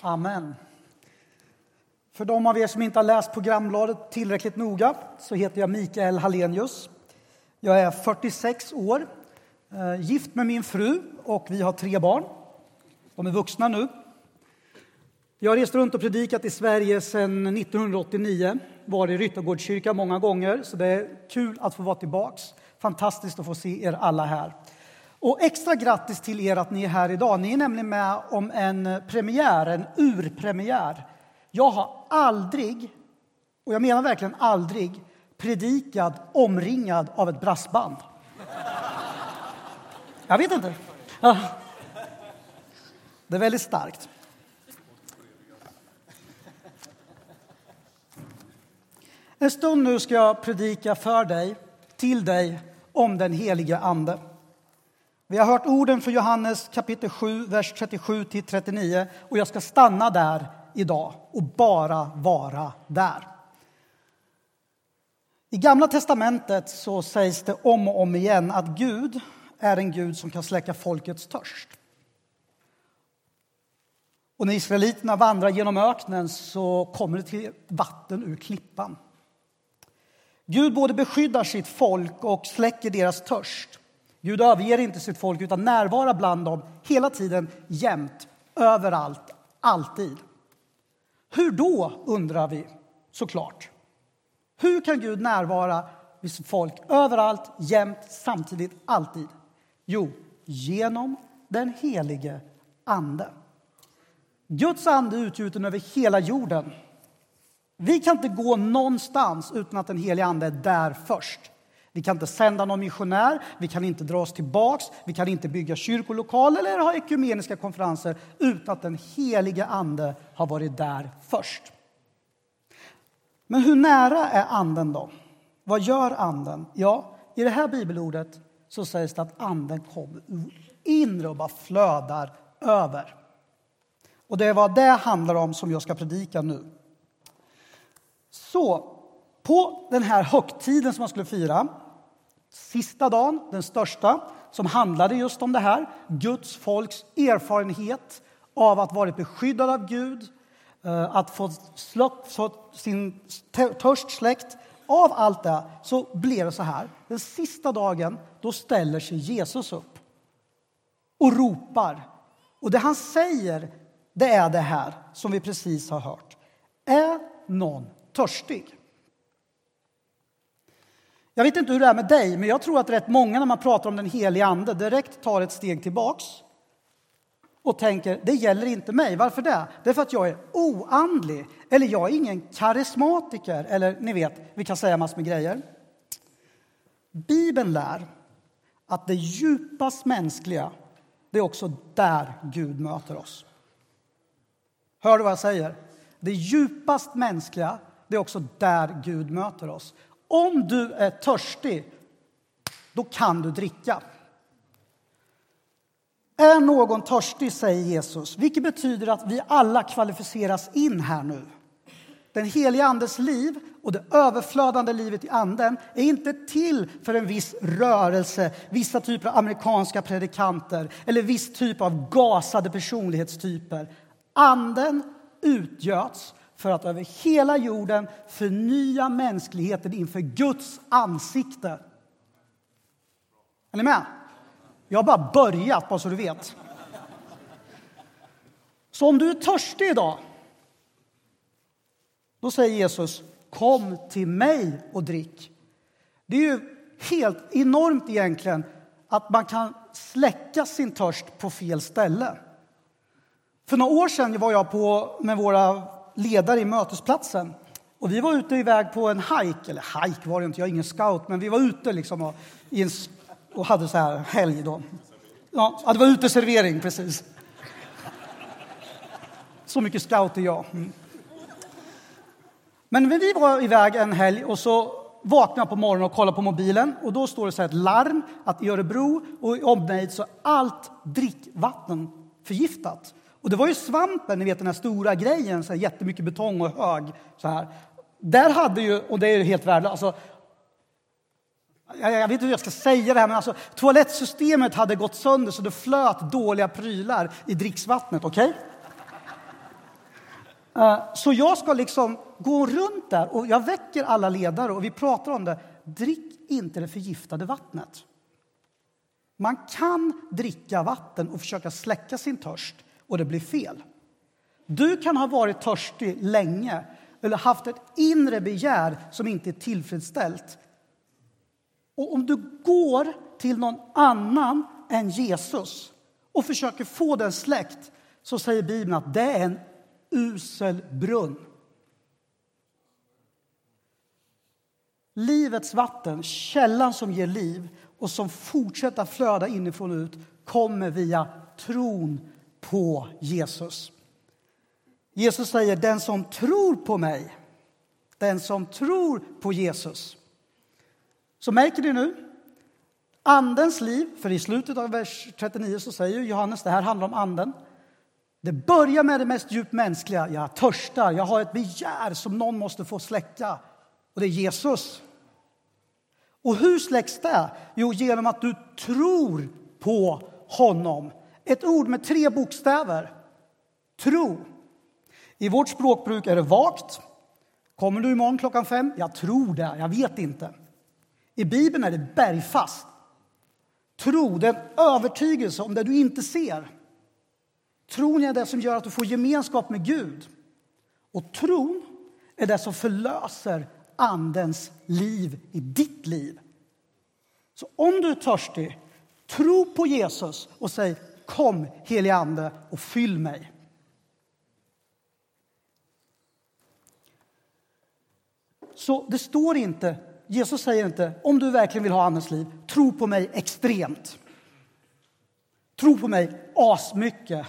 Amen. För de av er som inte har läst programbladet tillräckligt noga så heter jag Mikael Hallenius. Jag är 46 år, eh, gift med min fru och vi har tre barn. De är vuxna nu. Jag har rest runt och predikat i Sverige sedan 1989. Varit i Ryttargårdskyrkan många gånger, så det är kul att få vara tillbaks. Fantastiskt att få se er alla här. Och extra grattis till er att ni är här idag. Ni är nämligen med om en premiär, en urpremiär. Jag har aldrig, och jag menar verkligen aldrig, predikat omringad av ett brassband. Jag vet inte. Det är väldigt starkt. En stund nu ska jag predika för dig, till dig, om den helige Ande. Vi har hört orden för Johannes kapitel 7, vers 37 till 39 och jag ska stanna där idag och bara vara där. I Gamla testamentet så sägs det om och om igen att Gud är en Gud som kan släcka folkets törst. Och när israeliterna vandrar genom öknen så kommer det till vatten ur klippan. Gud både beskyddar sitt folk och släcker deras törst. Gud överger inte sitt folk utan närvarar bland dem hela tiden, jämt, överallt, alltid. Hur då, undrar vi såklart. Hur kan Gud närvara vid sitt folk överallt, jämt, samtidigt, alltid? Jo, genom den helige Ande. Guds ande är utgjuten över hela jorden. Vi kan inte gå någonstans utan att den helige Ande är där först. Vi kan inte sända någon missionär, vi kan inte dra oss tillbaks, vi kan inte bygga kyrkolokaler eller ha ekumeniska konferenser utan att den helige Ande har varit där först. Men hur nära är Anden då? Vad gör Anden? Ja, i det här bibelordet så sägs det att Anden kommer inre och bara flödar över. Och det är vad det handlar om som jag ska predika nu. Så på den här högtiden som man skulle fira, sista dagen, den största, som handlade just om det här, Guds folks erfarenhet av att varit beskyddad av Gud, eh, att få sin törst släckt. Av allt det så blev det så här. Den sista dagen då ställer sig Jesus upp och ropar. Och det han säger det är det här som vi precis har hört. Är någon törstig? Jag vet inte hur det är med dig, men jag tror att rätt många när man pratar om den helige Ande direkt tar ett steg tillbaks och tänker det gäller inte mig. Varför det? Det är för att jag är oandlig eller jag är ingen karismatiker eller ni vet, vi kan säga massor med grejer. Bibeln lär att det djupast mänskliga, det är också där Gud möter oss. Hör du vad jag säger? Det djupast mänskliga, det är också där Gud möter oss. Om du är törstig, då kan du dricka. Är någon törstig, säger Jesus, vilket betyder att vi alla kvalificeras in här nu. Den heliga Andes liv och det överflödande livet i Anden är inte till för en viss rörelse, vissa typer av amerikanska predikanter eller viss typ av gasade personlighetstyper. Anden utgöts för att över hela jorden förnya mänskligheten inför Guds ansikte. Är ni med? Jag har bara börjat, bara så du vet. Så om du är törstig idag, då säger Jesus kom till mig och drick. Det är ju helt enormt egentligen att man kan släcka sin törst på fel ställe. För några år sedan var jag på med våra ledare i mötesplatsen. Och vi var ute iväg på en hike, eller hike var det inte, jag är ingen scout, men vi var ute liksom och, en, och hade så här helg då. Ja, det var uteservering, precis. Så mycket scout är jag. Mm. Men vi var iväg en helg och så vaknade jag på morgonen och kollade på mobilen och då står det så här ett larm att i Örebro och i omnejd så är allt drickvatten förgiftat. Och det var ju svampen, ni vet den här stora grejen, så här jättemycket betong och hög. Så här. Där hade ju, och det är ju helt värdelöst, alltså, jag, jag vet inte hur jag ska säga det här, men alltså, toalettsystemet hade gått sönder så det flöt dåliga prylar i dricksvattnet. Okej? Okay? Så jag ska liksom gå runt där och jag väcker alla ledare och vi pratar om det. Drick inte det förgiftade vattnet. Man kan dricka vatten och försöka släcka sin törst och det blir fel. Du kan ha varit törstig länge eller haft ett inre begär som inte är tillfredsställt. Och om du går till någon annan än Jesus och försöker få den släckt så säger Bibeln att det är en usel brunn. Livets vatten, källan som ger liv och som fortsätter att flöda inifrån och ut kommer via tron på Jesus. Jesus säger den som tror på mig, den som tror på Jesus. Så märker ni nu? Andens liv, för i slutet av vers 39 så säger Johannes det här handlar om anden. Det börjar med det mest djupt mänskliga. Jag törstar, jag har ett begär som någon måste få släcka. Och det är Jesus. Och hur släcks det? Jo, genom att du tror på honom. Ett ord med tre bokstäver. Tro. I vårt språkbruk är det vagt. Kommer du imorgon klockan fem? Jag tror det, jag vet inte. I Bibeln är det bergfast. Tro, det är en övertygelse om det du inte ser. Tron är det som gör att du får gemenskap med Gud. Och tron är det som förlöser Andens liv i ditt liv. Så om du är törstig, tro på Jesus och säg Kom, helige Ande, och fyll mig. Så det står inte, Jesus säger inte om du verkligen vill ha Andens liv, tro på mig extremt. Tro på mig asmycket.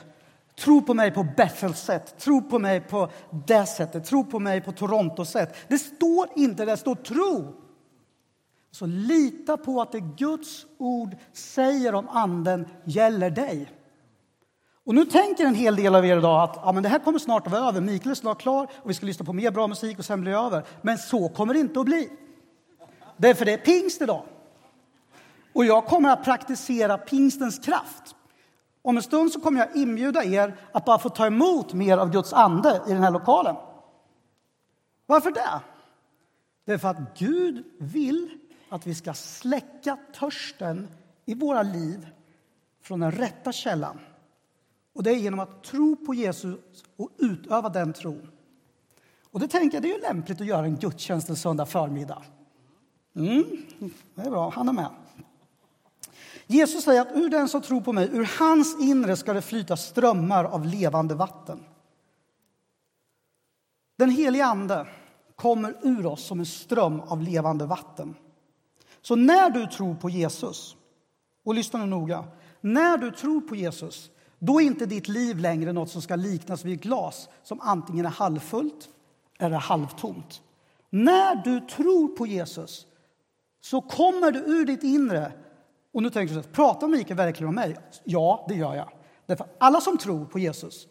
Tro på mig på Bethels sätt, tro på mig på det sättet, tro på mig på Torontos sätt. Det står inte, det står tro. Så lita på att det Guds ord säger om Anden gäller dig. Och nu tänker en hel del av er idag att ja, men det här kommer snart att vara över. Mikael är snart klar och vi ska lyssna på mer bra musik och sen blir det över. Men så kommer det inte att bli. Därför det är pingst idag. Och jag kommer att praktisera pingstens kraft. Om en stund så kommer jag inbjuda er att bara få ta emot mer av Guds ande i den här lokalen. Varför det? Det är för att Gud vill att vi ska släcka törsten i våra liv från den rätta källan. Och det är genom att tro på Jesus och utöva den tron. Och det tänker jag, det är ju lämpligt att göra en gudstjänst en söndag förmiddag. Mm, det är bra, han är med. Jesus säger att ur den som tror på mig, ur hans inre ska det flyta strömmar av levande vatten. Den helige Ande kommer ur oss som en ström av levande vatten. Så när du tror på Jesus, och lyssna nu noga, när du tror på Jesus, då är inte ditt liv längre något som ska liknas vid ett glas som antingen är halvfullt eller halvtomt. När du tror på Jesus så kommer du ur ditt inre och nu tänker du, så här. pratar Mikael verkligen om mig? Ja, det gör jag. Därför alla som tror på Jesus,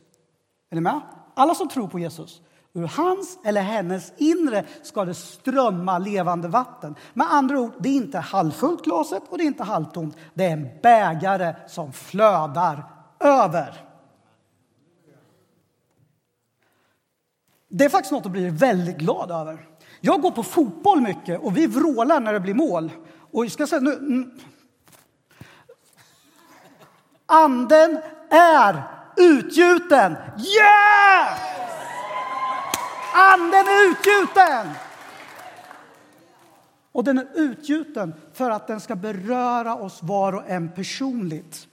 är ni med? Alla som tror på Jesus, ur hans eller hennes inre ska det strömma levande vatten. Med andra ord, det är inte halvfullt glaset och det är inte halvtomt. Det är en bägare som flödar över. Det är faktiskt något att bli väldigt glad över. Jag går på fotboll mycket och vi vrålar när det blir mål. Och jag ska säga, nu, Anden är utgjuten. Yeah! Anden är utgjuten! Och den är utgjuten för att den ska beröra oss var och en personligt.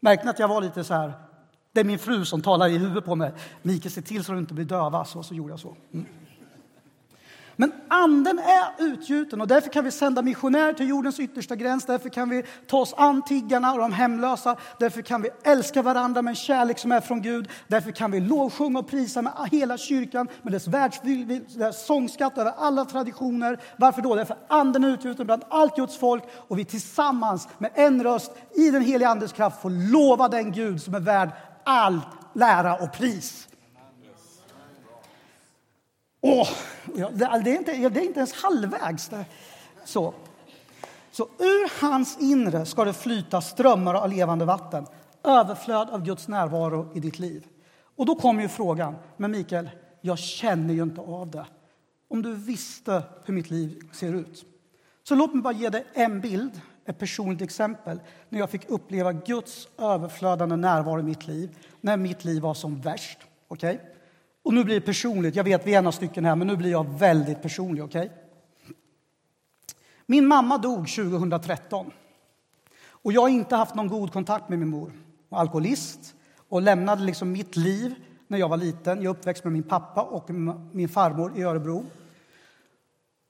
Märkte ni att jag var lite så här? Det är min fru som talar i huvudet på mig. Mikael, se till så du inte blir döva. Så, så gjorde jag så. Mm. Men anden är utgjuten och därför kan vi sända missionärer till jordens yttersta gräns. Därför kan vi ta oss an tiggarna och de hemlösa. Därför kan vi älska varandra med en kärlek som är från Gud. Därför kan vi lovsjunga och prisa med hela kyrkan med dess, dess sångskatt över alla traditioner. Varför då? Därför anden är utgjuten bland allt Guds folk och vi tillsammans med en röst i den heliga Andes kraft får lova den Gud som är värd all lära och pris. Åh, alltså, det, är inte, det är inte ens halvvägs. Så. Så ur hans inre ska det flyta strömmar av levande vatten, överflöd av Guds närvaro i ditt liv. Och då kommer ju frågan, men Mikael, jag känner ju inte av det. Om du visste hur mitt liv ser ut. Så låt mig bara ge dig en bild, ett personligt exempel när jag fick uppleva Guds överflödande närvaro i mitt liv, när mitt liv var som värst. Okay? Och nu blir det personligt, jag vet vi är några stycken här, men nu blir jag väldigt personlig. Okay? Min mamma dog 2013. Och jag har inte haft någon god kontakt med min mor. Hon var alkoholist och lämnade liksom mitt liv när jag var liten. Jag uppväxt med min pappa och min farmor i Örebro.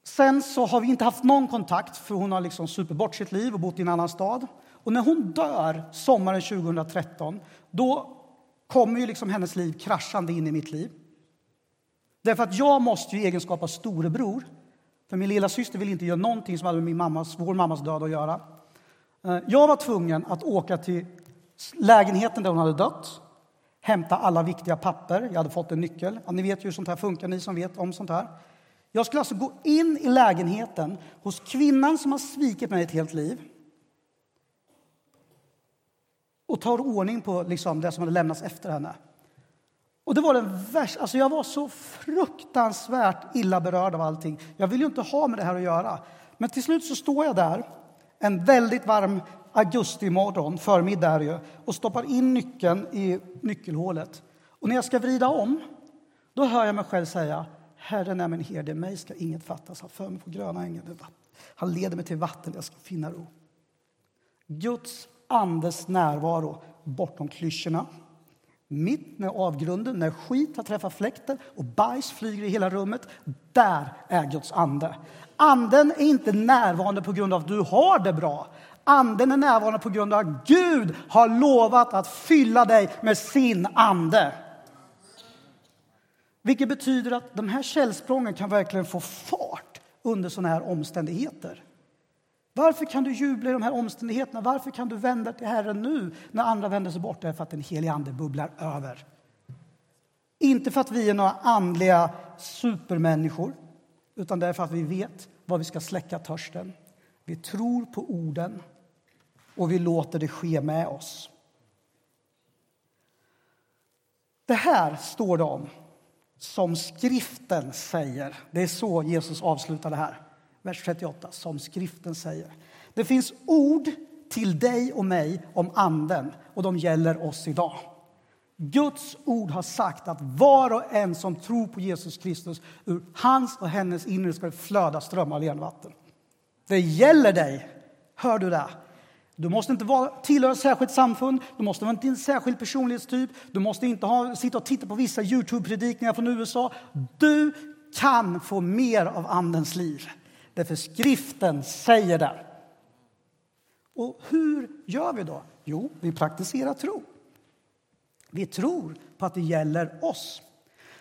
Sen så har vi inte haft någon kontakt, för hon har liksom supit bort sitt liv och bott i en annan stad. Och när hon dör sommaren 2013, då kommer ju liksom hennes liv kraschande in i mitt liv. Därför att jag måste ju i egenskap av storebror, för min lilla syster vill inte göra någonting som hade med min mammas, vår mammas död att göra. Eh, jag var tvungen att åka till lägenheten där hon hade dött, hämta alla viktiga papper. Jag hade fått en nyckel. Ja, ni vet ju hur sånt här funkar, ni som vet om sånt här. Jag skulle alltså gå in i lägenheten hos kvinnan som har svikit mig ett helt liv och ta ordning på liksom det som hade lämnats efter henne. Och det var den värsta, alltså jag var så fruktansvärt illa berörd av allting. Jag vill ju inte ha med det här att göra. Men till slut så står jag där en väldigt varm augustimorgon, förmiddag är det och stoppar in nyckeln i nyckelhålet. Och när jag ska vrida om, då hör jag mig själv säga Herren är min herde, mig ska inget fattas. Han för mig på gröna ängen. Han leder mig till vatten, jag ska finna ro. Guds andes närvaro bortom klyschorna. Mitt när avgrunden, när skit har träffat fläkten och bajs flyger i hela rummet, där är Guds ande. Anden är inte närvarande på grund av att du har det bra. Anden är närvarande på grund av att Gud har lovat att fylla dig med sin ande. Vilket betyder att de här källsprången kan verkligen få fart under sådana här omständigheter. Varför kan du jubla i de här omständigheterna? Varför kan du vända till Herren nu när andra vänder sig bort? Därför att den helige Ande bubblar över. Inte för att vi är några andliga supermänniskor, utan därför att vi vet vad vi ska släcka törsten. Vi tror på orden och vi låter det ske med oss. Det här står det om som skriften säger. Det är så Jesus avslutar det här. Vers 38, som skriften säger. Det finns ord till dig och mig om Anden, och de gäller oss idag. Guds ord har sagt att var och en som tror på Jesus Kristus ur hans och hennes inre ska det flöda strömmar av vatten. Det gäller dig. Hör du det? Du måste inte vara, tillhöra ett särskilt samfund, du måste vara inte en särskild personlighetstyp, du måste inte ha, sitta och titta på vissa Youtube-predikningar från USA. Du kan få mer av Andens liv, därför skriften säger det. Och hur gör vi då? Jo, vi praktiserar tro. Vi tror på att det gäller oss.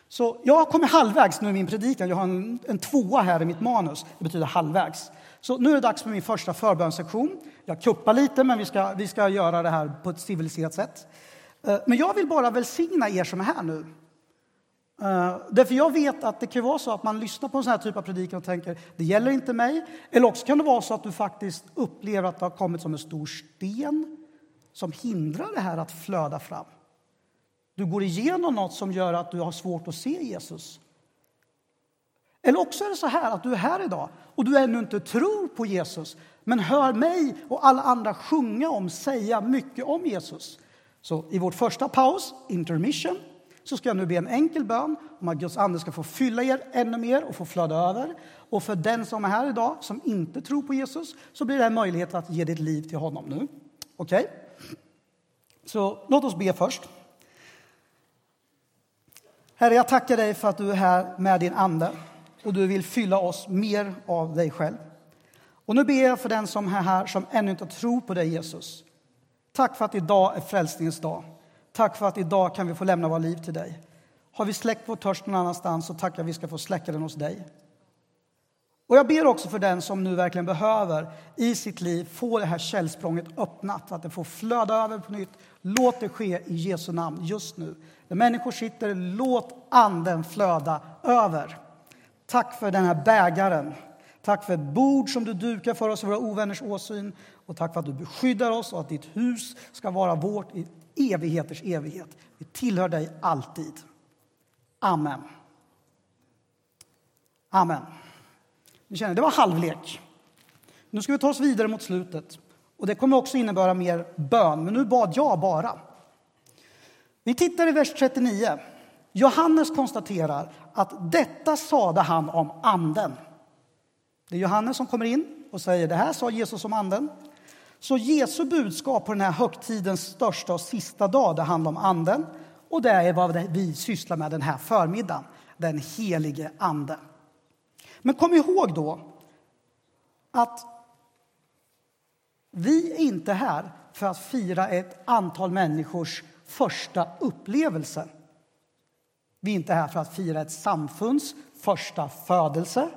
Så jag har kommit halvvägs nu i min predikan. Jag har en, en tvåa här i mitt manus. Det betyder halvvägs. Så nu är det dags för min första förbönssektion. Jag kuppar lite, men vi ska, vi ska göra det här på ett civiliserat sätt. Eh, men jag vill bara välsigna er som är här nu. Uh, därför jag vet att det kan vara så att man lyssnar på en sån här typ av predikan och tänker det gäller inte mig. Eller också kan det vara så att du faktiskt upplever att det har kommit som en stor sten som hindrar det här att flöda fram. Du går igenom något som gör att du har svårt att se Jesus. Eller också är det så här att du är här idag och du ännu inte tror på Jesus men hör mig och alla andra sjunga om, säga mycket om Jesus. Så i vår första paus, intermission, så ska jag nu be en enkel bön om att Guds ande ska få fylla er ännu mer och få flöda över. Och för den som är här idag som inte tror på Jesus så blir det en möjlighet att ge ditt liv till honom nu. Okej? Okay? Så låt oss be först. Herre, jag tackar dig för att du är här med din ande och du vill fylla oss mer av dig själv. Och nu ber jag för den som är här som ännu inte tror på dig, Jesus. Tack för att idag är frälsningens dag. Tack för att idag kan vi få lämna våra liv till dig. Har vi släckt vår törst någon annanstans så tackar vi ska få släcka den hos dig. Och jag ber också för den som nu verkligen behöver i sitt liv få det här källsprånget öppnat, att det får flöda över på nytt. Låt det ske i Jesu namn just nu. Där människor sitter, låt anden flöda över. Tack för den här bägaren. Tack för ett bord som du dukar för oss i våra ovänners åsyn. Och tack för att du beskyddar oss och att ditt hus ska vara vårt i evigheters evighet. Vi tillhör dig alltid. Amen. Amen. Ni känner, det var halvlek. Nu ska vi ta oss vidare mot slutet. Och Det kommer också innebära mer bön, men nu bad jag bara. Vi tittar i vers 39. Johannes konstaterar att detta sade han om Anden. Det är Johannes som kommer in och säger det här sa Jesus om Anden. Så Jesu budskap på den här högtidens största och sista dag, det handlar om Anden. Och det är vad vi sysslar med den här förmiddagen, den helige Ande. Men kom ihåg då att vi är inte här för att fira ett antal människors första upplevelse. Vi är inte här för att fira ett samfunds första födelse.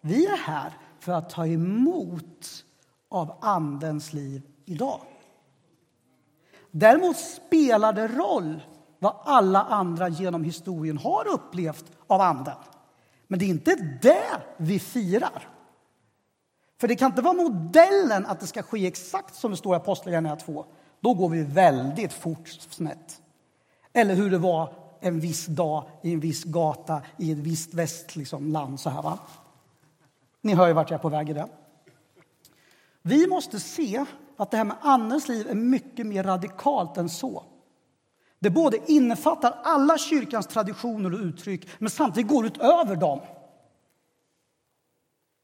Vi är här för att ta emot av Andens liv idag. Däremot spelar det roll vad alla andra genom historien har upplevt av Anden. Men det är inte det vi firar. För det kan inte vara modellen att det ska ske exakt som det står i Apostlagärningarna 2. Då går vi väldigt fort snett. Eller hur det var en viss dag i en viss gata i ett visst västland. Liksom, så här, va? Ni hör ju vart jag är på väg i det. Vi måste se att det här med Andens liv är mycket mer radikalt än så. Det både innefattar alla kyrkans traditioner och uttryck men samtidigt går utöver dem.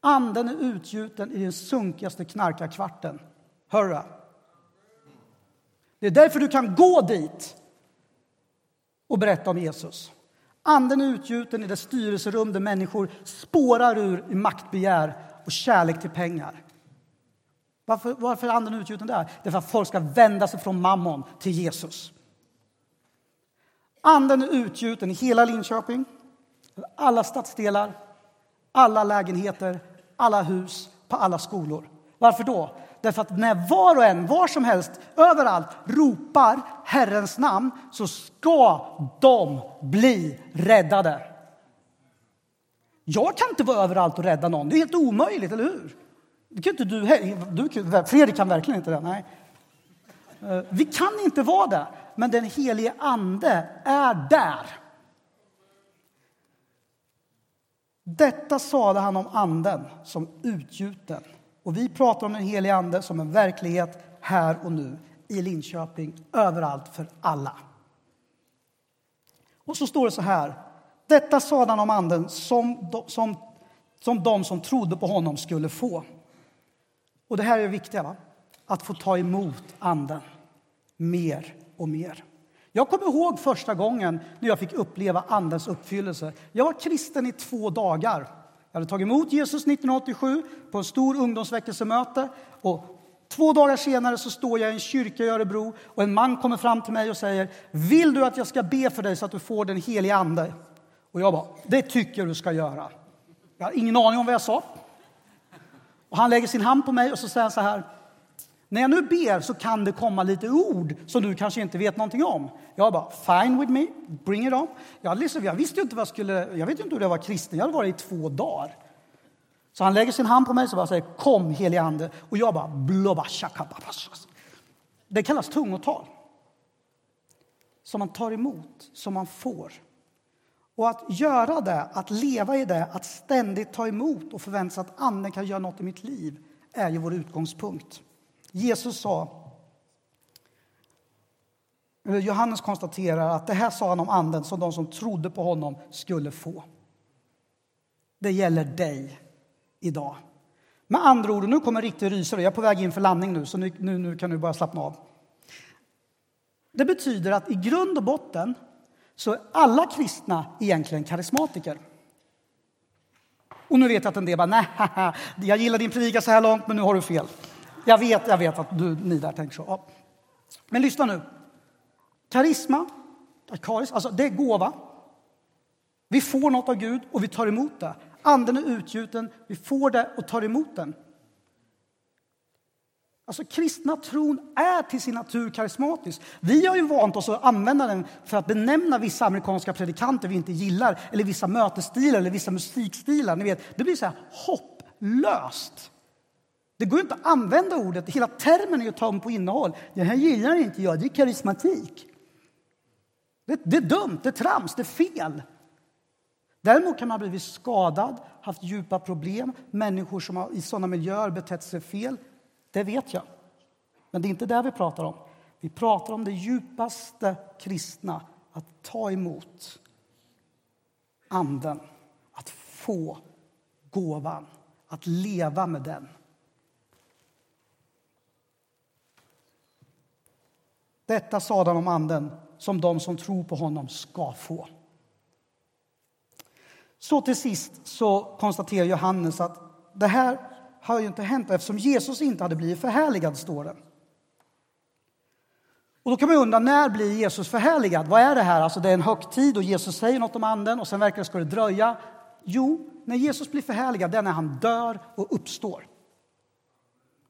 Anden är utgjuten i den sunkigaste knarkarkvarten. Hörra. Det är därför du kan gå dit och berätta om Jesus. Anden är utgjuten i det styrelserum där människor spårar ur i maktbegär och kärlek till pengar. Varför, varför är anden utgjuten där? Det är för att folk ska vända sig från mammon till Jesus. Anden är utgjuten i hela Linköping, alla stadsdelar, alla lägenheter, alla hus, på alla skolor. Varför då? Därför att när var och en, var som helst, överallt ropar Herrens namn så ska de bli räddade. Jag kan inte vara överallt och rädda någon. Det är helt omöjligt, eller hur? Det kan inte du, du Fredrik kan verkligen inte det. Nej. Eh, vi kan inte vara där, men den helige Ande är där. Detta sade han om Anden som utgjuten. Och vi pratar om den helige Ande som en verklighet här och nu i Linköping, överallt, för alla. Och så står det så här. Detta sade han om Anden som, som, som de som trodde på honom skulle få. Och det här är det viktiga, va? att få ta emot Anden mer och mer. Jag kommer ihåg första gången när jag fick uppleva Andens uppfyllelse. Jag var kristen i två dagar. Jag hade tagit emot Jesus 1987 på en stor ungdomsväckelsemöte. Och två dagar senare så står jag i en kyrka i Örebro och en man kommer fram till mig och säger Vill du att jag ska be för dig så att du får den helige Ande? Och jag bara, det tycker jag du ska göra. Jag har ingen aning om vad jag sa. Och han lägger sin hand på mig och så säger han så här. När jag nu ber så kan det komma lite ord som du kanske inte vet någonting om. Jag bara, fine with me, bring it on. Jag, liksom, jag visste ju inte vad jag skulle, jag vet inte hur det var kristen, jag hade varit i två dagar. Så han lägger sin hand på mig och säger, kom helige ande. Och jag bara, blobba, Det kallas tungotal. Som man tar emot, som man får. Och att göra det, att leva i det, att ständigt ta emot och förvänta sig att Anden kan göra något i mitt liv är ju vår utgångspunkt. Jesus sa, Johannes konstaterar att det här sa han om Anden som de som trodde på honom skulle få. Det gäller dig idag. Med andra ord, nu kommer riktigt rysare. Jag är på väg in för landning nu, så nu, nu, nu kan du bara slappna av. Det betyder att i grund och botten så är alla kristna egentligen karismatiker. Och nu vet jag att en del bara, nej, jag gillar din predikan så här långt, men nu har du fel. Jag vet, jag vet att du, ni där tänker så. Ja. Men lyssna nu. Karisma, karis, alltså det är gåva. Vi får något av Gud och vi tar emot det. Anden är utgjuten, vi får det och tar emot den. Alltså kristna tron är till sin natur karismatisk. Vi har ju vant oss att använda den för att benämna vissa amerikanska predikanter vi inte gillar eller vissa mötesstilar eller vissa musikstilar. Ni vet, det blir så här hopplöst. Det går inte att använda ordet. Hela termen är ju tom på innehåll. Det här gillar inte jag. Det är karismatik. Det, det är dumt, det är trams, det är fel. Däremot kan man ha blivit skadad, haft djupa problem, människor som har i sådana miljöer betett sig fel. Det vet jag. Men det är inte det vi pratar om. Vi pratar om det djupaste kristna, att ta emot Anden, att få gåvan, att leva med den. Detta sade han om Anden, som de som tror på honom ska få. Så till sist så konstaterar Johannes att det här har ju inte hänt eftersom Jesus inte hade blivit förhärligad, står det. Och då kan man undra, när blir Jesus förhärligad? Vad är det här? Alltså det är en högtid och Jesus säger något om anden och sen verkar det ska det dröja. Jo, när Jesus blir förhärligad, det är när han dör och uppstår.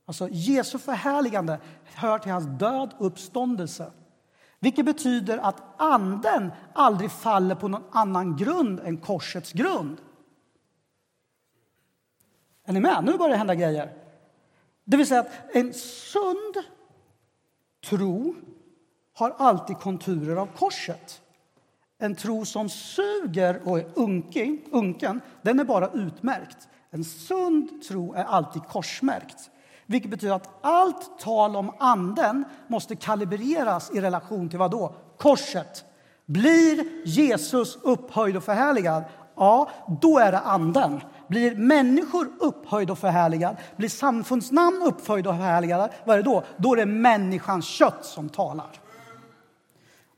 Alltså Jesu förhärligande hör till hans död och uppståndelse. Vilket betyder att anden aldrig faller på någon annan grund än korsets grund. Är ni med? Nu börjar det hända grejer. Det vill säga att en sund tro har alltid konturer av korset. En tro som suger och är unken, unken den är bara utmärkt. En sund tro är alltid korsmärkt. Vilket betyder att allt tal om anden måste kalibreras i relation till vad då? Korset. Blir Jesus upphöjd och förhärligad? Ja, då är det anden. Blir människor upphöjda och förhärligade, blir samfundsnamn upphöjda och förhärligade, vad är det då? Då är det människans kött som talar.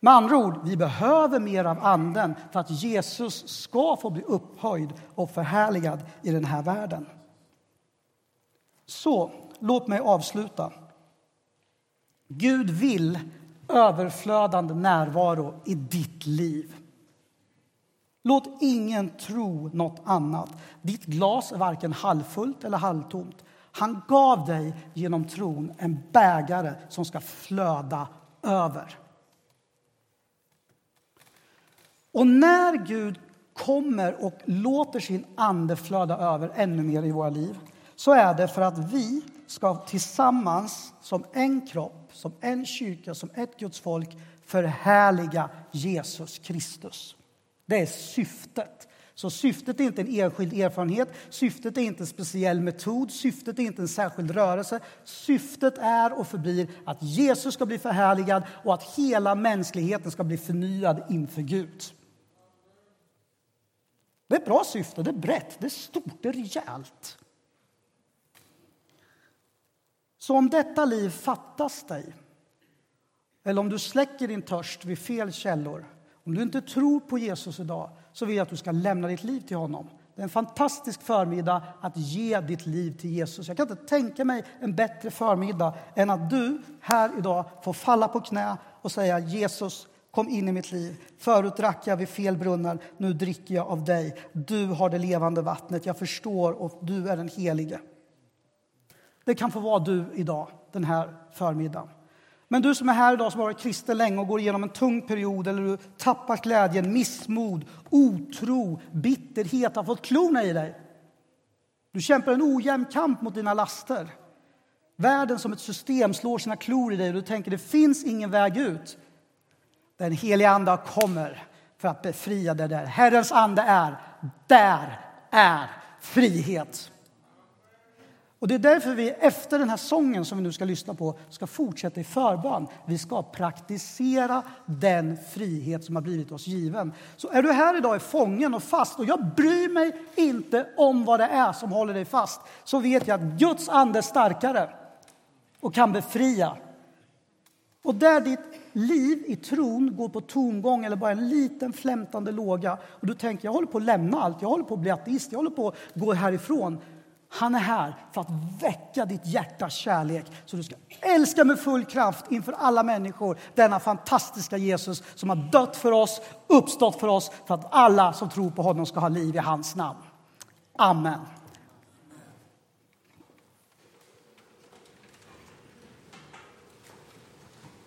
Med andra ord, vi behöver mer av Anden för att Jesus ska få bli upphöjd och förhärligad i den här världen. Så, låt mig avsluta. Gud vill överflödande närvaro i ditt liv. Låt ingen tro något annat. Ditt glas är varken halvfullt eller halvtomt. Han gav dig genom tron en bägare som ska flöda över. Och när Gud kommer och låter sin ande flöda över ännu mer i våra liv så är det för att vi ska tillsammans som en kropp, som en kyrka, som ett Guds folk förhärliga Jesus Kristus. Det är syftet. Så syftet är inte en enskild erfarenhet, syftet är inte en speciell metod, syftet är inte en särskild rörelse. Syftet är och förblir att Jesus ska bli förhärligad och att hela mänskligheten ska bli förnyad inför Gud. Det är ett bra syfte, det är brett, det är stort, det är rejält. Så om detta liv fattas dig, eller om du släcker din törst vid fel källor, om du inte tror på Jesus idag, så vill jag att du ska lämna ditt liv till honom. Det är en fantastisk förmiddag att ge ditt liv till Jesus. Jag kan inte tänka mig en bättre förmiddag än att du här idag får falla på knä och säga Jesus, kom in i mitt liv. Förut drack jag vid fel brunnar, nu dricker jag av dig. Du har det levande vattnet, jag förstår och du är den helige. Det kan få vara du idag, den här förmiddagen. Men du som är här idag som har varit kristen länge och går igenom en tung period eller du tappar glädjen, missmod, otro, bitterhet har fått klorna i dig. Du kämpar en ojämn kamp mot dina laster. Världen som ett system slår sina klor i dig och du tänker det finns ingen väg ut. Den heliga Ande kommer för att befria dig där. Herrens ande är, där är frihet. Och Det är därför vi efter den här sången som vi nu ska lyssna på ska fortsätta i förbön. Vi ska praktisera den frihet som har blivit oss given. Så är du här idag är fången och fast och jag bryr mig inte om vad det är som håller dig fast så vet jag att Guds ande är starkare och kan befria. Och där ditt liv i tron går på tomgång eller bara en liten flämtande låga och du tänker jag håller på att lämna allt, jag håller på att bli ateist, jag håller på att gå härifrån han är här för att väcka ditt hjärtas kärlek så du ska älska med full kraft inför alla människor denna fantastiska Jesus som har dött för oss, uppstått för oss för att alla som tror på honom ska ha liv i hans namn. Amen.